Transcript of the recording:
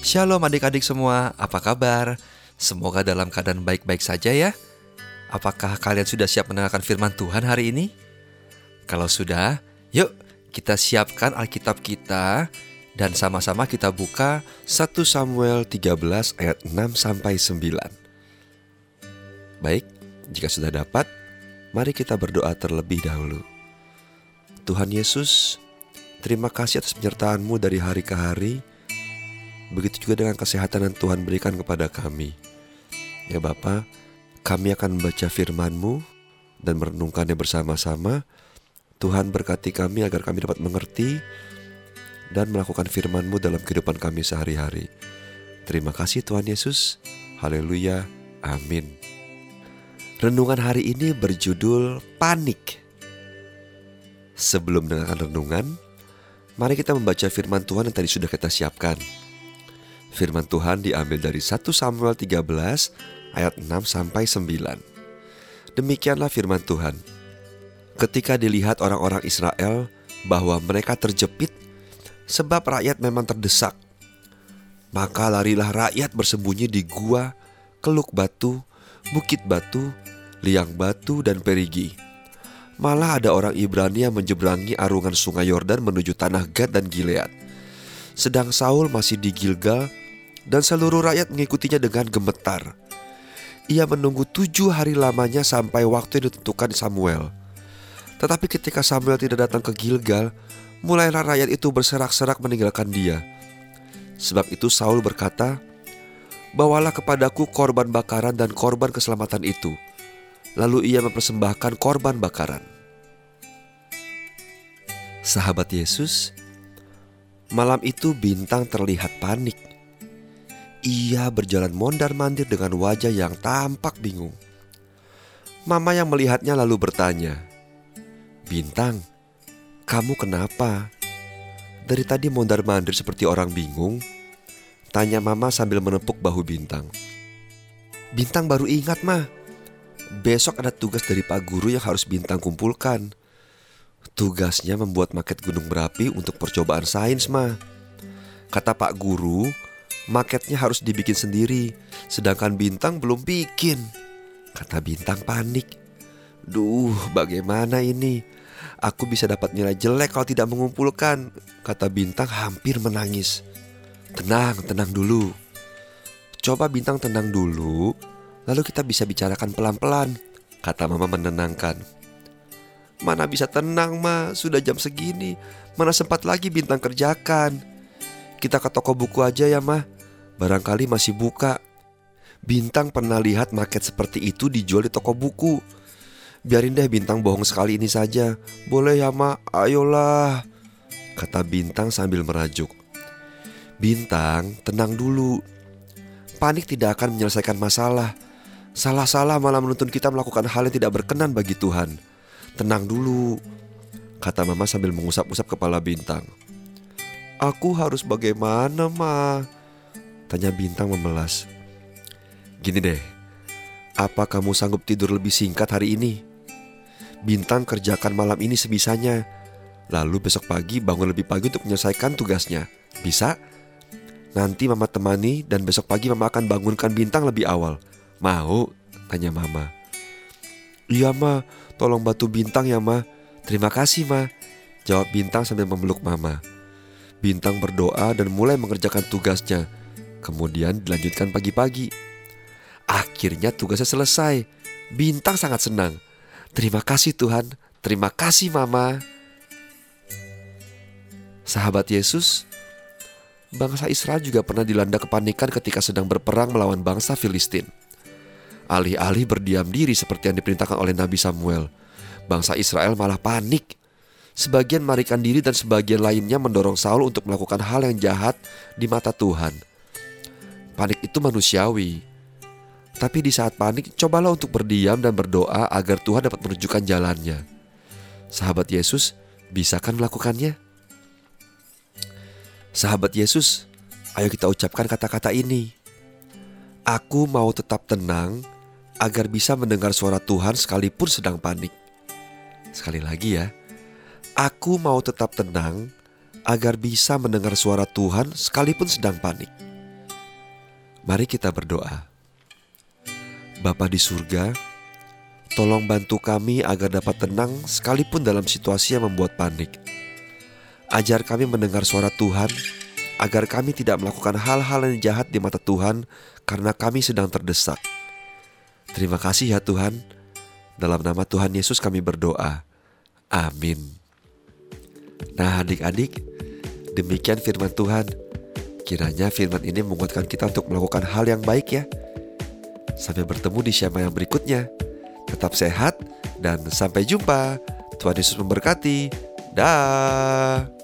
Shalom adik-adik semua, apa kabar? Semoga dalam keadaan baik-baik saja ya. Apakah kalian sudah siap mendengarkan firman Tuhan hari ini? Kalau sudah, yuk kita siapkan Alkitab kita dan sama-sama kita buka 1 Samuel 13 ayat 6 sampai 9. Baik, jika sudah dapat, mari kita berdoa terlebih dahulu. Tuhan Yesus, terima kasih atas penyertaan-Mu dari hari ke hari. Begitu juga dengan kesehatan yang Tuhan berikan kepada kami. Ya Bapa, kami akan membaca firman-Mu dan merenungkannya bersama-sama. Tuhan berkati kami agar kami dapat mengerti dan melakukan firman-Mu dalam kehidupan kami sehari-hari. Terima kasih Tuhan Yesus. Haleluya. Amin. Renungan hari ini berjudul Panik. Sebelum mendengarkan renungan, mari kita membaca firman Tuhan yang tadi sudah kita siapkan. Firman Tuhan diambil dari 1 Samuel 13 ayat 6 sampai 9. Demikianlah firman Tuhan. Ketika dilihat orang-orang Israel bahwa mereka terjepit sebab rakyat memang terdesak, maka larilah rakyat bersembunyi di gua, keluk batu, bukit batu, liang batu dan perigi. Malah ada orang Ibrani yang menjebrangi arungan sungai Yordan menuju tanah Gad dan Gilead. Sedang Saul masih di Gilgal dan seluruh rakyat mengikutinya dengan gemetar. Ia menunggu tujuh hari lamanya sampai waktu yang ditentukan Samuel. Tetapi ketika Samuel tidak datang ke Gilgal, mulailah rakyat itu berserak-serak meninggalkan dia. Sebab itu Saul berkata, Bawalah kepadaku korban bakaran dan korban keselamatan itu. Lalu ia mempersembahkan korban bakaran. Sahabat Yesus, malam itu bintang terlihat panik ia berjalan mondar-mandir dengan wajah yang tampak bingung. Mama yang melihatnya lalu bertanya, "Bintang, kamu kenapa? Dari tadi mondar-mandir seperti orang bingung?" Tanya Mama sambil menepuk bahu Bintang. Bintang baru ingat, mah. Besok ada tugas dari Pak Guru yang harus Bintang kumpulkan. Tugasnya membuat maket gunung berapi untuk percobaan sains, mah. Kata Pak Guru, Maketnya harus dibikin sendiri, sedangkan Bintang belum bikin. Kata Bintang panik. Duh, bagaimana ini? Aku bisa dapat nilai jelek kalau tidak mengumpulkan. Kata Bintang hampir menangis. Tenang, tenang dulu. Coba Bintang tenang dulu, lalu kita bisa bicarakan pelan-pelan. Kata Mama menenangkan. Mana bisa tenang, Ma? Sudah jam segini. Mana sempat lagi Bintang kerjakan? Kita ke toko buku aja ya, Ma. Barangkali masih buka. Bintang pernah lihat market seperti itu dijual di toko buku. Biarin deh Bintang bohong sekali ini saja. Boleh ya, Ma? Ayolah. Kata Bintang sambil merajuk. Bintang, tenang dulu. Panik tidak akan menyelesaikan masalah. Salah-salah malah menuntun kita melakukan hal yang tidak berkenan bagi Tuhan. Tenang dulu, kata Mama sambil mengusap-usap kepala Bintang. Aku harus bagaimana, Ma? Tanya Bintang memelas. Gini deh, apa kamu sanggup tidur lebih singkat hari ini? Bintang kerjakan malam ini sebisanya. Lalu besok pagi bangun lebih pagi untuk menyelesaikan tugasnya. Bisa? Nanti mama temani dan besok pagi mama akan bangunkan Bintang lebih awal. Mau? Tanya mama. Iya ma, tolong bantu Bintang ya ma. Terima kasih ma. Jawab Bintang sambil memeluk mama. Bintang berdoa dan mulai mengerjakan tugasnya. Kemudian dilanjutkan pagi-pagi. Akhirnya tugasnya selesai. Bintang sangat senang. Terima kasih Tuhan, terima kasih Mama. Sahabat Yesus, bangsa Israel juga pernah dilanda kepanikan ketika sedang berperang melawan bangsa Filistin. Alih-alih berdiam diri seperti yang diperintahkan oleh Nabi Samuel, bangsa Israel malah panik. Sebagian marikan diri dan sebagian lainnya mendorong Saul untuk melakukan hal yang jahat di mata Tuhan. Panik itu manusiawi. Tapi di saat panik, cobalah untuk berdiam dan berdoa agar Tuhan dapat menunjukkan jalannya. Sahabat Yesus, bisakah melakukannya? Sahabat Yesus, ayo kita ucapkan kata-kata ini. Aku mau tetap tenang agar bisa mendengar suara Tuhan sekalipun sedang panik. Sekali lagi ya, aku mau tetap tenang agar bisa mendengar suara Tuhan sekalipun sedang panik. Mari kita berdoa. Bapa di surga, tolong bantu kami agar dapat tenang sekalipun dalam situasi yang membuat panik. Ajar kami mendengar suara Tuhan, agar kami tidak melakukan hal-hal yang jahat di mata Tuhan karena kami sedang terdesak. Terima kasih ya Tuhan. Dalam nama Tuhan Yesus kami berdoa. Amin. Nah adik-adik, demikian firman Tuhan. Kiranya firman ini menguatkan kita untuk melakukan hal yang baik ya. Sampai bertemu di Syama yang berikutnya. Tetap sehat dan sampai jumpa. Tuhan Yesus memberkati. Dah.